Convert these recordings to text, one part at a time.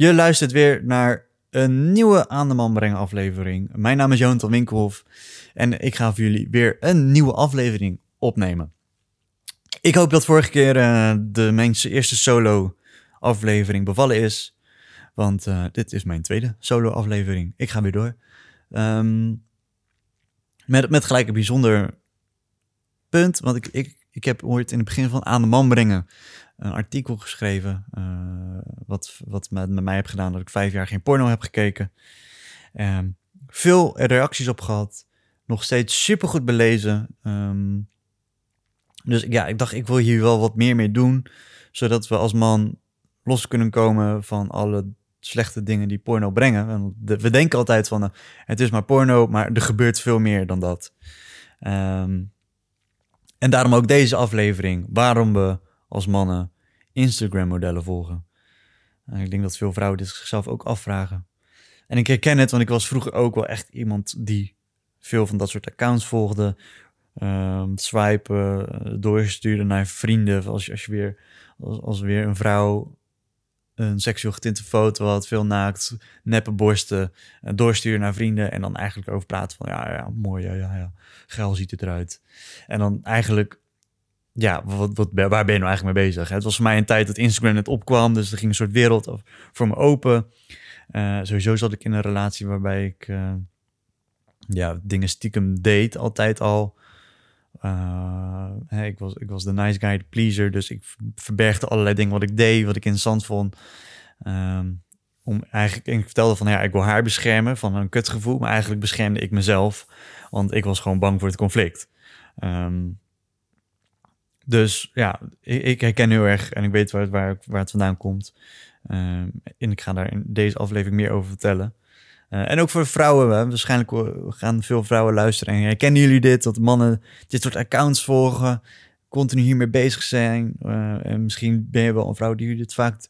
Je luistert weer naar een nieuwe Aan de Man Brengen aflevering. Mijn naam is Jonathan Winkelhof en ik ga voor jullie weer een nieuwe aflevering opnemen. Ik hoop dat vorige keer uh, de mijn eerste solo aflevering bevallen is. Want uh, dit is mijn tweede solo aflevering. Ik ga weer door. Um, met, met gelijk een bijzonder punt. Want ik, ik, ik heb ooit in het begin van Aan de Man Brengen een artikel geschreven. Uh, wat, wat met, met mij heb gedaan dat ik vijf jaar geen porno heb gekeken. Um, veel reacties op gehad. Nog steeds super goed belezen. Um, dus ja, ik dacht, ik wil hier wel wat meer mee doen. Zodat we als man los kunnen komen van alle slechte dingen die porno brengen. We denken altijd van, uh, het is maar porno, maar er gebeurt veel meer dan dat. Um, en daarom ook deze aflevering. Waarom we als mannen Instagram-modellen volgen. Uh, ik denk dat veel vrouwen dit zichzelf ook afvragen. En ik herken het, want ik was vroeger ook wel echt iemand die veel van dat soort accounts volgde. Um, swipen, doorsturen naar vrienden. Als als je weer, als, weer een vrouw een seksueel getinte foto had, veel naakt, neppe borsten, uh, doorsturen naar vrienden en dan eigenlijk over praten van ja, ja, mooi, ja, ja, ja, geil ziet het eruit. En dan eigenlijk, ja, wat, wat, waar ben je nou eigenlijk mee bezig? Het was voor mij een tijd dat Instagram net opkwam, dus er ging een soort wereld voor me open. Uh, sowieso zat ik in een relatie waarbij ik uh, ja, dingen stiekem deed, altijd al. Hè, ik, was, ik was de nice guy, de pleaser. Dus ik verbergde allerlei dingen wat ik deed, wat ik interessant vond. Um, om eigenlijk, ik vertelde van ja, ik wil haar beschermen van een kutgevoel. Maar eigenlijk beschermde ik mezelf. Want ik was gewoon bang voor het conflict. Um, dus ja, ik, ik, herken heel erg en ik weet waar, waar, waar het vandaan komt. Um, en ik ga daar in deze aflevering meer over vertellen. Uh, en ook voor vrouwen, hè. waarschijnlijk gaan veel vrouwen luisteren. En herkennen jullie dit, dat mannen dit soort accounts volgen, continu hiermee bezig zijn. Uh, en misschien ben je wel een vrouw die dit vaak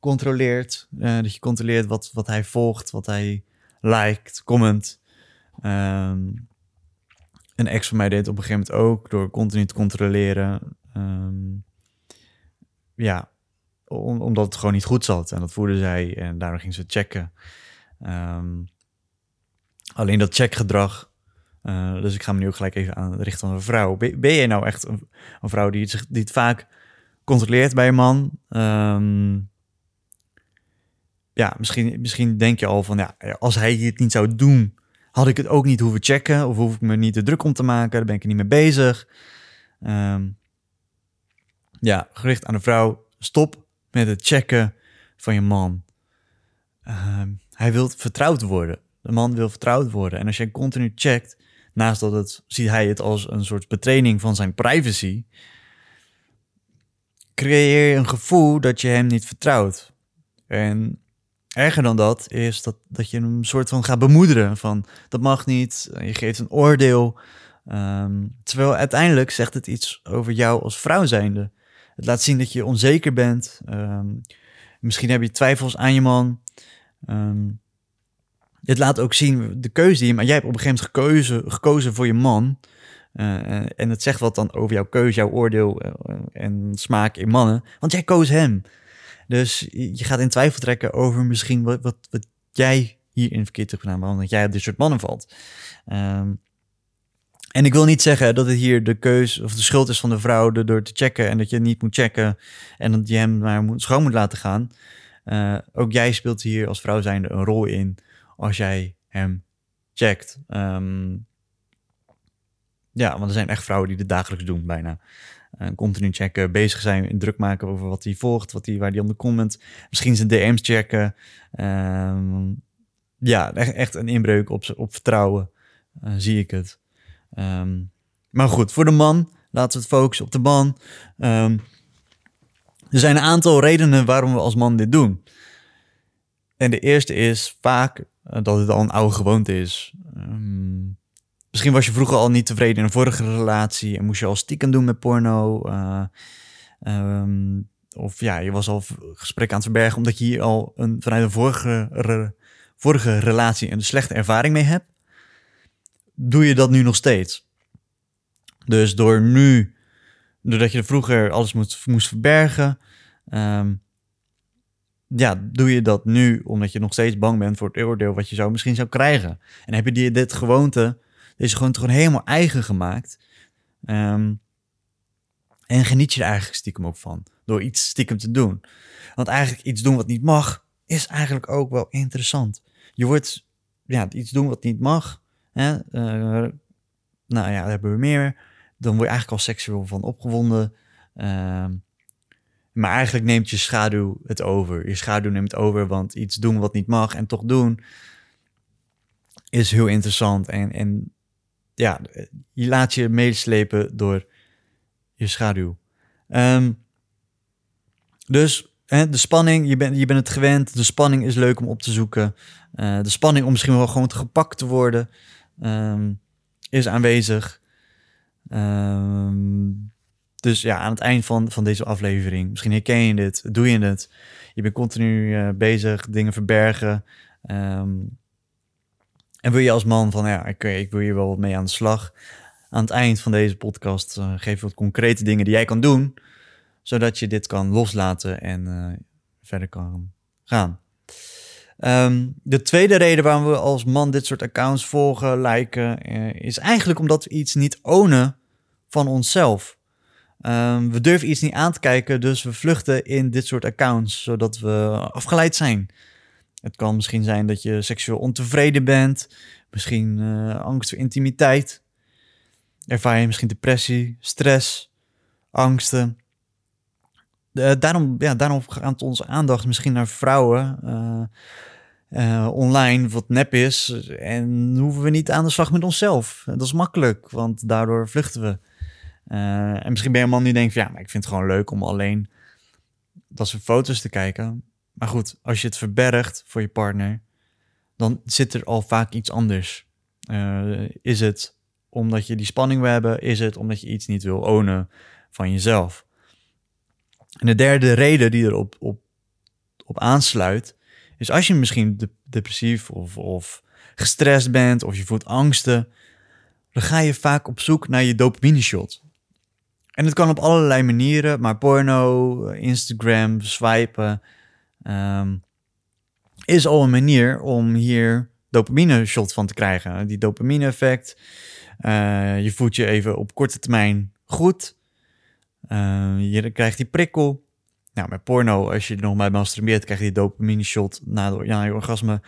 controleert. Dat je controleert wat, wat hij volgt, wat hij liked, comment. Um, een ex van mij deed op een gegeven moment ook, door continu te controleren. Um, ja, om, omdat het gewoon niet goed zat. En dat voelde zij en daarom ging ze checken. Um, alleen dat checkgedrag. Uh, dus ik ga me nu ook gelijk even aan richten aan een vrouw. Ben, jij nou echt een, vrouw die het, die het vaak controleert bij een man? Um, ja, misschien, misschien denk je al van ja, als hij het niet zou doen, had ik het ook niet hoeven checken. Of hoef ik me niet te druk om te maken. Daar ben ik er niet mee bezig. Um, ja, gericht aan de vrouw. Stop met het checken van je man. Um, hij wil vertrouwd worden. De man wil vertrouwd worden. En als jij continu checkt, naast dat het, ziet hij het als een soort betraining van zijn privacy, creëer je een gevoel dat je hem niet vertrouwt. En erger dan dat is dat, dat je hem soort van gaat bemoederen van dat mag niet, je geeft een oordeel. Um, terwijl uiteindelijk zegt het iets over jou als vrouw zijnde. Het laat zien dat je onzeker bent. Um, misschien heb je twijfels aan je man. Um, het laat ook zien de keuze die je... Maar jij hebt op een gegeven moment gekozen, gekozen voor je man. Uh, en het zegt wat dan over jouw keuze, jouw oordeel uh, en smaak in mannen. Want jij koos hem. Dus je gaat in twijfel trekken over misschien wat, wat, wat jij hierin verkeerd hebt gedaan. Omdat jij op dit soort mannen valt. Um, en ik wil niet zeggen dat het hier de keus of de schuld is van de vrouw door te checken en dat je niet moet checken en dat je hem maar moet, schoon moet laten gaan. Uh, ook jij speelt hier als vrouw zijnde een rol in als jij hem checkt. Um, ja, want er zijn echt vrouwen die dit dagelijks doen bijna. Uh, continu checken, bezig zijn, druk maken over wat hij volgt, wat hij, waar hij om de comment. Misschien zijn DM's checken. Um, ja, echt, echt een inbreuk op, op vertrouwen, uh, zie ik het. Um, maar goed, voor de man, laten we het focussen op de man. Um, er zijn een aantal redenen waarom we als man dit doen. En de eerste is vaak uh, dat het al een oude gewoonte is. Um, misschien was je vroeger al niet tevreden in een vorige relatie en moest je al stiekem doen met porno. Um, of ja, je was al gesprek aan het verbergen omdat je hier al een, vanuit een vorige, vorige relatie een slechte ervaring mee hebt. Doe je dat nu nog steeds? Dus door nu, doordat je vroeger alles moest, moest verbergen, um, ja, doe je dat nu omdat je nog steeds bang bent voor het oordeel wat je zou misschien zou krijgen? En heb je die, dit gewoonte, deze gewoonte gewoon helemaal eigen gemaakt? Ehm, en geniet je er eigenlijk stiekem ook van, door iets stiekem te doen. Want eigenlijk iets doen wat niet mag, is eigenlijk ook wel interessant. Je wordt, ja, iets doen wat niet mag, hè, uh, nou ja, hebben we meer. Dan word je eigenlijk al seksueel van opgewonden. Ehm, maar eigenlijk neemt je schaduw het over. Je schaduw neemt over, want iets doen wat niet mag en toch doen is heel interessant. En, en ja, je laat je meeslepen door je schaduw. Ehm, dus hè, de spanning, je bent, je bent het gewend. De spanning is leuk om op te zoeken. Uh, de spanning om misschien wel gewoon gepakt te worden um, is aanwezig. Um, dus ja, aan het eind van, van deze aflevering, misschien herken je dit, doe je het. Je bent continu uh, bezig, dingen verbergen. Um, en wil je als man van, ja, ik, wil hier wel wat mee aan de slag. Aan het eind van deze podcast uh, geef ik wat concrete dingen die jij kan doen, zodat je dit kan loslaten en uh, verder kan gaan. Um, de tweede reden waarom we als man dit soort accounts volgen, liken, is eigenlijk omdat we iets niet ownen van onszelf. Um, we durven iets niet aan te kijken, dus we vluchten in dit soort accounts, zodat we afgeleid zijn. Het kan misschien zijn dat je seksueel ontevreden bent, misschien uh, angst voor intimiteit. Ervaar je misschien depressie, stress, angsten. Uh, daarom, ja, daarom gaat onze aandacht misschien naar vrouwen uh, online, wat nep is. En hoeven we niet aan de slag met onszelf. Dat is makkelijk, want daardoor vluchten we. En misschien ben je een man die denkt, ja, maar ik vind het gewoon leuk om alleen dat soort foto's te kijken. Maar goed, als je het verbergt voor je partner, dan zit er al vaak iets anders. Is het omdat je die spanning wil hebben? Is het omdat je iets niet wil ownen van jezelf? En de derde reden die erop op, op aansluit, is als je misschien depressief of, of gestrest bent of je voelt angsten, dan ga je vaak op zoek naar je dopamine shot. En het kan op allerlei manieren, maar porno, Instagram, swipen um, is al een manier om hier dopamine shot van te krijgen. Die dopamine effect. Uh, je voelt je even op korte termijn goed. Uh, je krijgt die prikkel. Nou, met porno, als je er nog bij masturbeert, krijg je die dopamine shot na, ja, je orgasme.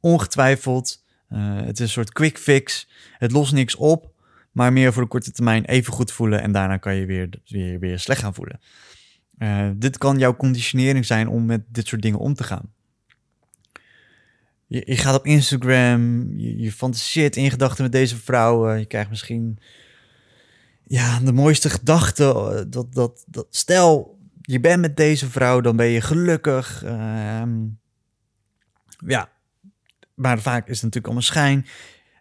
Ongetwijfeld. Uh, het is een soort quick fix. Het lost niks op maar meer voor de korte termijn even goed voelen en daarna kan je weer, weer, weer slecht gaan voelen. Uh, dit kan jouw conditionering zijn om met dit soort dingen om te gaan. Je, je gaat op Instagram, je, je fantaseert in gedachten met deze vrouwen. Je krijgt misschien ja, de mooiste gedachten. Eh, dat, dat, dat, stel, je bent met deze vrouw, dan ben je gelukkig. Uh, ja, maar vaak is het natuurlijk allemaal schijn.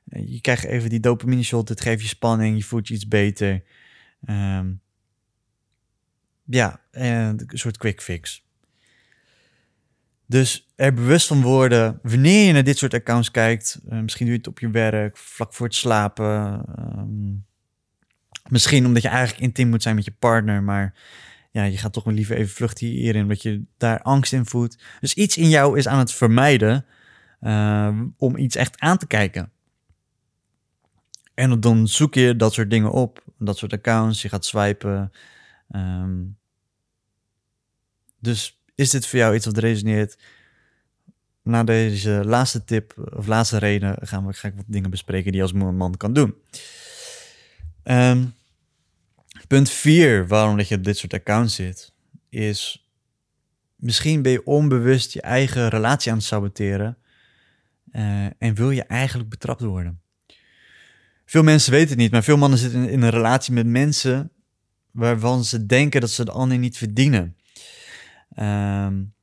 Je krijgt even die dopamine shot, het geeft je spanning, je voelt je iets beter. Um, ja, een soort quick fix. Dus er bewust van worden, wanneer je naar dit soort accounts kijkt, uh, misschien doe je het op je werk, vlak voor het slapen. Um, misschien omdat je eigenlijk intiem moet zijn met je partner, maar ja, je gaat toch wel liever even vluchten hierin, omdat je daar angst in voelt. Dus iets in jou is aan het vermijden uh, om iets echt aan te kijken. En dan zoek je dat soort dingen op, dat soort accounts, je gaat swipen. Um, dus is dit voor jou iets wat resoneert? Na deze laatste tip of laatste reden gaan we ga ik wat dingen bespreken die je als man kan doen. Um, punt 4, waarom dat je op dit soort accounts zit, is misschien ben je onbewust je eigen relatie aan het saboteren uh, en wil je eigenlijk betrapt worden. Veel mensen weten het niet, maar veel mannen zitten in een relatie met mensen waarvan ze denken dat ze de ander niet verdienen. Um,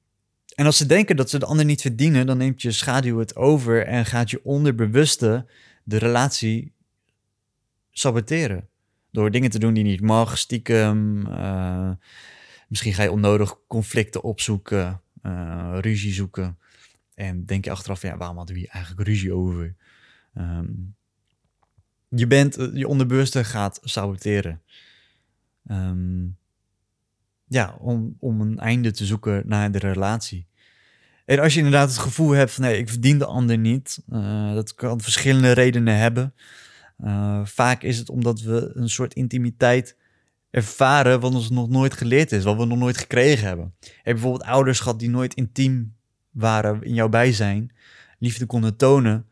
en als ze denken dat ze de ander niet verdienen, dan neemt je schaduw het over en gaat je onderbewuste de relatie saboteren. Door dingen te doen die niet mag, stiekem. Uh, misschien ga je onnodig conflicten opzoeken, uh, ruzie zoeken. En denk je achteraf, ja, waarom hadden we hier eigenlijk ruzie over? Um, je bent, eh, je onderbewuste gaat saboteren. Um, ja, om, om een einde te zoeken naar de relatie. En als je inderdaad het gevoel hebt van nee, ik verdien de ander niet, dat kan verschillende redenen hebben. Uh, vaak is het omdat we een soort intimiteit ervaren wat ons nog nooit geleerd is, wat we nog nooit gekregen hebben. Heb je bijvoorbeeld ouders gehad die nooit intiem waren in jouw bijzijn, liefde konden tonen,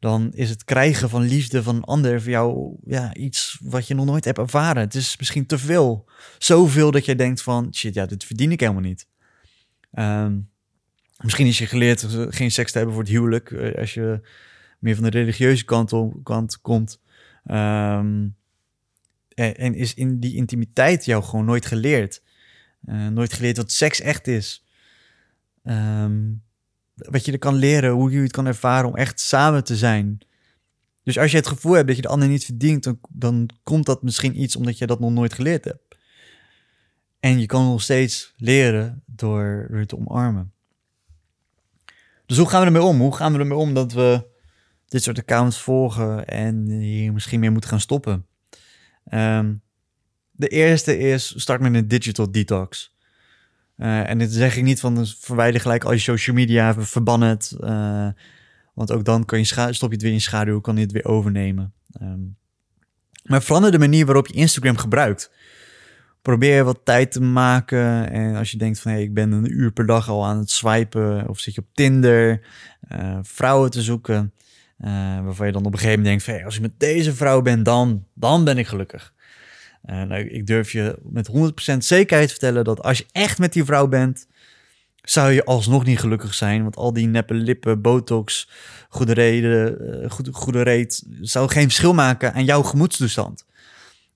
dan is het krijgen van liefde van een ander voor jou ja, iets wat je nog nooit hebt ervaren. Het is misschien te veel. Zoveel dat je denkt van, shit, ja, dit verdien ik helemaal niet. Um, misschien is je geleerd geen seks te hebben voor het huwelijk, eh, als je meer van de religieuze kant, kant komt. Um, en, is in die intimiteit jou gewoon nooit geleerd. Uh, nooit geleerd wat seks echt is. Wat je er kan leren, hoe je het kan ervaren om echt samen te zijn. Dus als je het gevoel hebt dat je de ander niet verdient, dan, dan komt dat misschien iets omdat je dat nog nooit geleerd hebt. En je kan nog steeds leren door het te omarmen. Dus hoe gaan we ermee om? Hoe gaan we ermee om dat we dit soort accounts volgen en hier misschien meer moeten gaan stoppen? Um, de eerste is, start met een digital detox. Uh, en dit zeg ik niet van dus verwijder gelijk al je social media, verban het. Uh, want ook dan kan je stop je het weer in schaduw, kan je het weer overnemen. Um, maar verander de manier waarop je Instagram gebruikt. Probeer wat tijd te maken. En als je denkt van hey, ik ben een uur per dag al aan het swipen. Of zit je op Tinder. Uh, vrouwen te zoeken. Waarvan je dan op een gegeven moment denkt hey, als ik met deze vrouw ben, dan, dan ben ik gelukkig. En nou, ik durf je met 100% zekerheid vertellen dat als je echt met die vrouw bent, zou je alsnog niet gelukkig zijn. Want al die neppe lippen, botox, goede reden, eh, goede, goede reet, zou geen verschil maken aan jouw gemoedstoestand.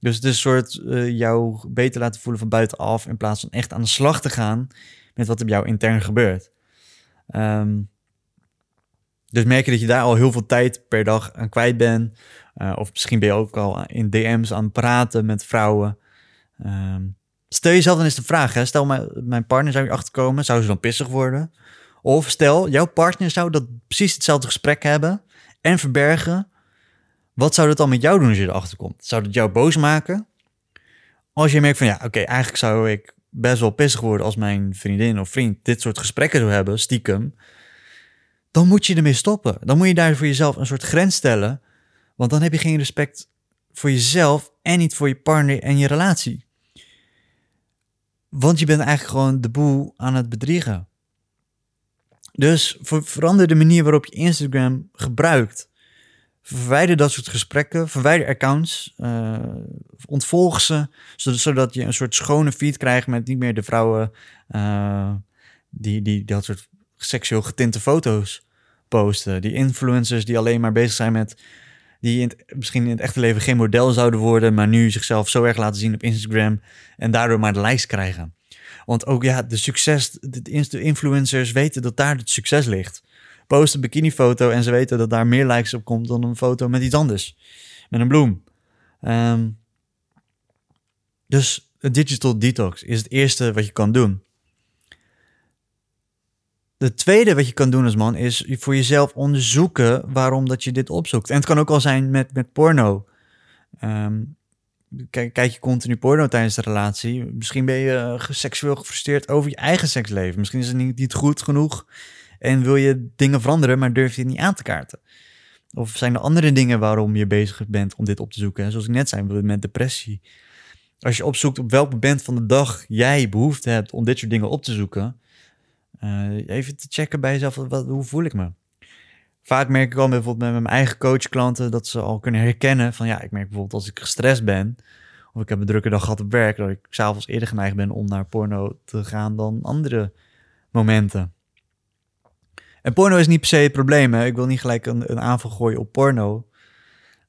Dus het is een soort uh, jou beter laten voelen van buitenaf in plaats van echt aan de slag te gaan met wat er bij jou intern gebeurt. Um, dus merk je dat je daar al heel veel tijd per dag aan kwijt bent. Uh, of misschien ben je ook al in DM's aan het praten met vrouwen. Um, stel jezelf dan eens de vraag: hè? stel mijn, mijn partner zou je achterkomen, zou ze dan pissig worden? Of stel, jouw partner zou dat precies hetzelfde gesprek hebben en verbergen. Wat zou dat dan met jou doen als je erachter komt? Zou dat jou boos maken? Als je merkt van ja, oké, eigenlijk zou ik best wel pissig worden als mijn vriendin of vriend dit soort gesprekken zou hebben, stiekem dan moet je ermee stoppen. Dan moet je daar voor jezelf een soort grens stellen. Want dan heb je geen respect voor jezelf en niet voor je partner en je relatie. Want je bent eigenlijk gewoon de boel aan het bedriegen. Dus verander de manier waarop je Instagram gebruikt. Verwijder dat soort gesprekken, verwijder accounts, uh, ontvolg ze, zodat je een soort schone feed krijgt met niet meer de vrouwen uh, die, die dat soort seksueel getinte foto's posten. Die influencers die alleen maar bezig zijn met. die misschien in het echte leven geen model zouden worden. maar nu zichzelf zo erg laten zien op Instagram. en daardoor maar de lijst krijgen. Want ook ja, de succes. de influencers weten dat daar het succes ligt. Post een bikinifoto en ze weten dat daar meer likes op komt dan een foto met iets anders. Met een bloem. Um, dus digital detox is het eerste wat je kan doen. De tweede wat je kan doen als man is voor jezelf onderzoeken waarom dat je dit opzoekt. En het kan ook al zijn met, met porno. Um, kijk, kijk je continu porno tijdens de relatie. Misschien ben je seksueel gefrustreerd over je eigen seksleven. Misschien is het niet, niet goed genoeg en wil je dingen veranderen, maar durf je het niet aan te kaarten. Of zijn er andere dingen waarom je bezig bent om dit op te zoeken? Zoals ik net zei, met depressie. Als je opzoekt op welk moment van de dag jij behoefte hebt om dit soort dingen op te zoeken, uh, even te checken bij jezelf, wat, hoe voel ik me? Vaak merk ik al bijvoorbeeld met mijn eigen coachklanten dat ze al kunnen herkennen van ja, ik merk bijvoorbeeld als ik gestrest ben of ik heb een drukke dag gehad op werk, dat ik s'avonds eerder geneigd ben om naar porno te gaan dan andere momenten. En porno is niet per se het probleem. Hè? Ik wil niet gelijk een, een aanval gooien op porno.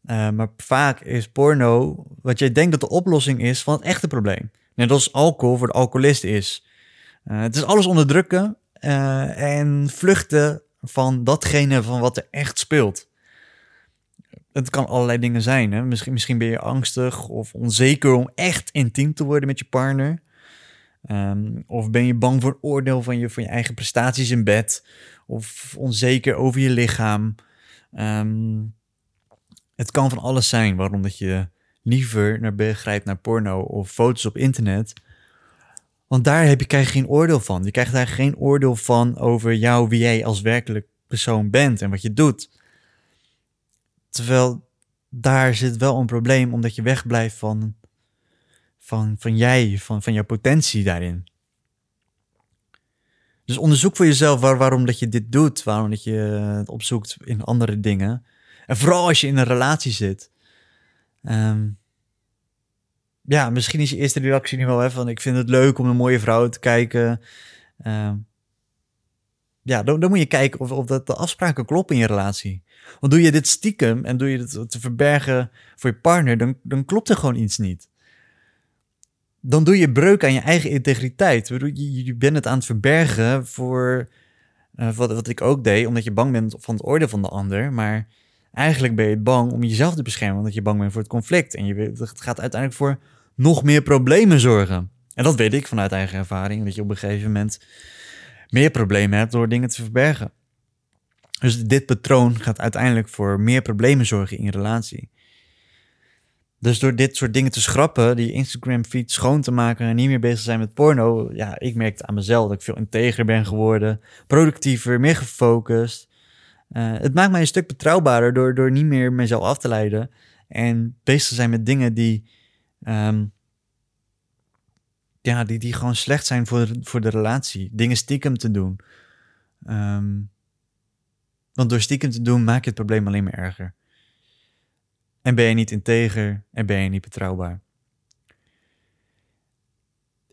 Uh, maar vaak is porno wat jij denkt dat de oplossing is van het echte probleem. Net als alcohol voor de alcoholist is. Uh, het is alles onderdrukken uh, en vluchten van datgene van wat er echt speelt. Het kan allerlei dingen zijn. Hè? Misschien, misschien ben je angstig of onzeker om echt intiem te worden met je partner. Um, of ben je bang voor oordeel van je, van je eigen prestaties in bed. Of onzeker over je lichaam. Um, het kan van alles zijn waarom dat je liever naar begrijpt naar porno of foto's op internet Want daar heb je, krijg je geen oordeel van. Je krijgt daar geen oordeel van over jou, wie jij als werkelijk persoon bent en wat je doet. Terwijl daar zit wel een probleem, omdat je wegblijft van, van, van jij, van, van jouw potentie daarin. Dus onderzoek voor jezelf waar, waarom dat je dit doet, waarom dat je het opzoekt in andere dingen. En vooral als je in een relatie zit. Ehm, ja, misschien is je eerste reactie nu wel hè, van ik vind het leuk om een mooie vrouw te kijken. Ehm, ja, dan, dan moet je kijken of, of dat de afspraken kloppen in je relatie. Want doe je dit stiekem en doe je het te verbergen voor je partner, dan, dan klopt er gewoon iets niet. Dan doe je breuk aan je eigen integriteit. Je, je bent het aan het verbergen voor uh, wat, wat ik ook deed, omdat je bang bent van het oordeel van de ander. Maar eigenlijk ben je bang om jezelf te beschermen, omdat je bang bent voor het conflict. En je, het gaat uiteindelijk voor nog meer problemen zorgen. En dat weet ik vanuit eigen ervaring, dat je op een gegeven moment meer problemen hebt door dingen te verbergen. Dus dit patroon gaat uiteindelijk voor meer problemen zorgen in je relatie. Dus door dit soort dingen te schrappen, die Instagram feed schoon te maken en niet meer bezig zijn met porno, ja, ik merkte aan mezelf dat ik veel integer ben geworden, productiever, meer gefocust. Uh, het maakt mij een stuk betrouwbaarder door, door niet meer mezelf af te leiden en bezig te zijn met dingen die, um, ja, die, die gewoon slecht zijn voor, voor de relatie. Dingen stiekem te doen. Um, want door stiekem te doen maak je het probleem alleen maar erger. En ben je niet integer en ben je niet betrouwbaar.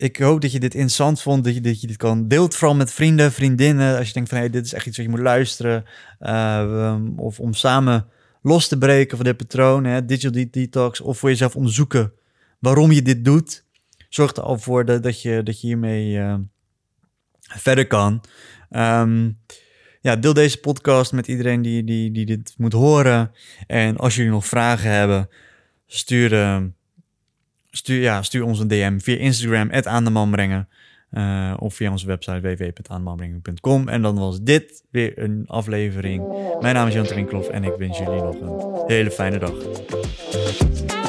Ik hoop dat je dit interessant vond, dat je, dat je dit kan deelt vooral met vrienden, vriendinnen. Als je denkt van hey, dit is echt iets wat je moet luisteren. Uh, of om samen los te breken van dit patroon, hè, digital detox. Of voor jezelf onderzoeken waarom je dit doet. Zorg er al voor dat, dat, je, dat je hiermee uh, verder kan. Um, ja, deel deze podcast met iedereen die, die, die dit moet horen. En als jullie nog vragen hebben, stuur, uh, stuur, ja, stuur ons een DM via Instagram, aan brengen. Uh, of via onze website www.aandemanbrengen.com. En dan was dit weer een aflevering. Mijn naam is Jan Trinkloff en ik wens jullie nog een hele fijne dag.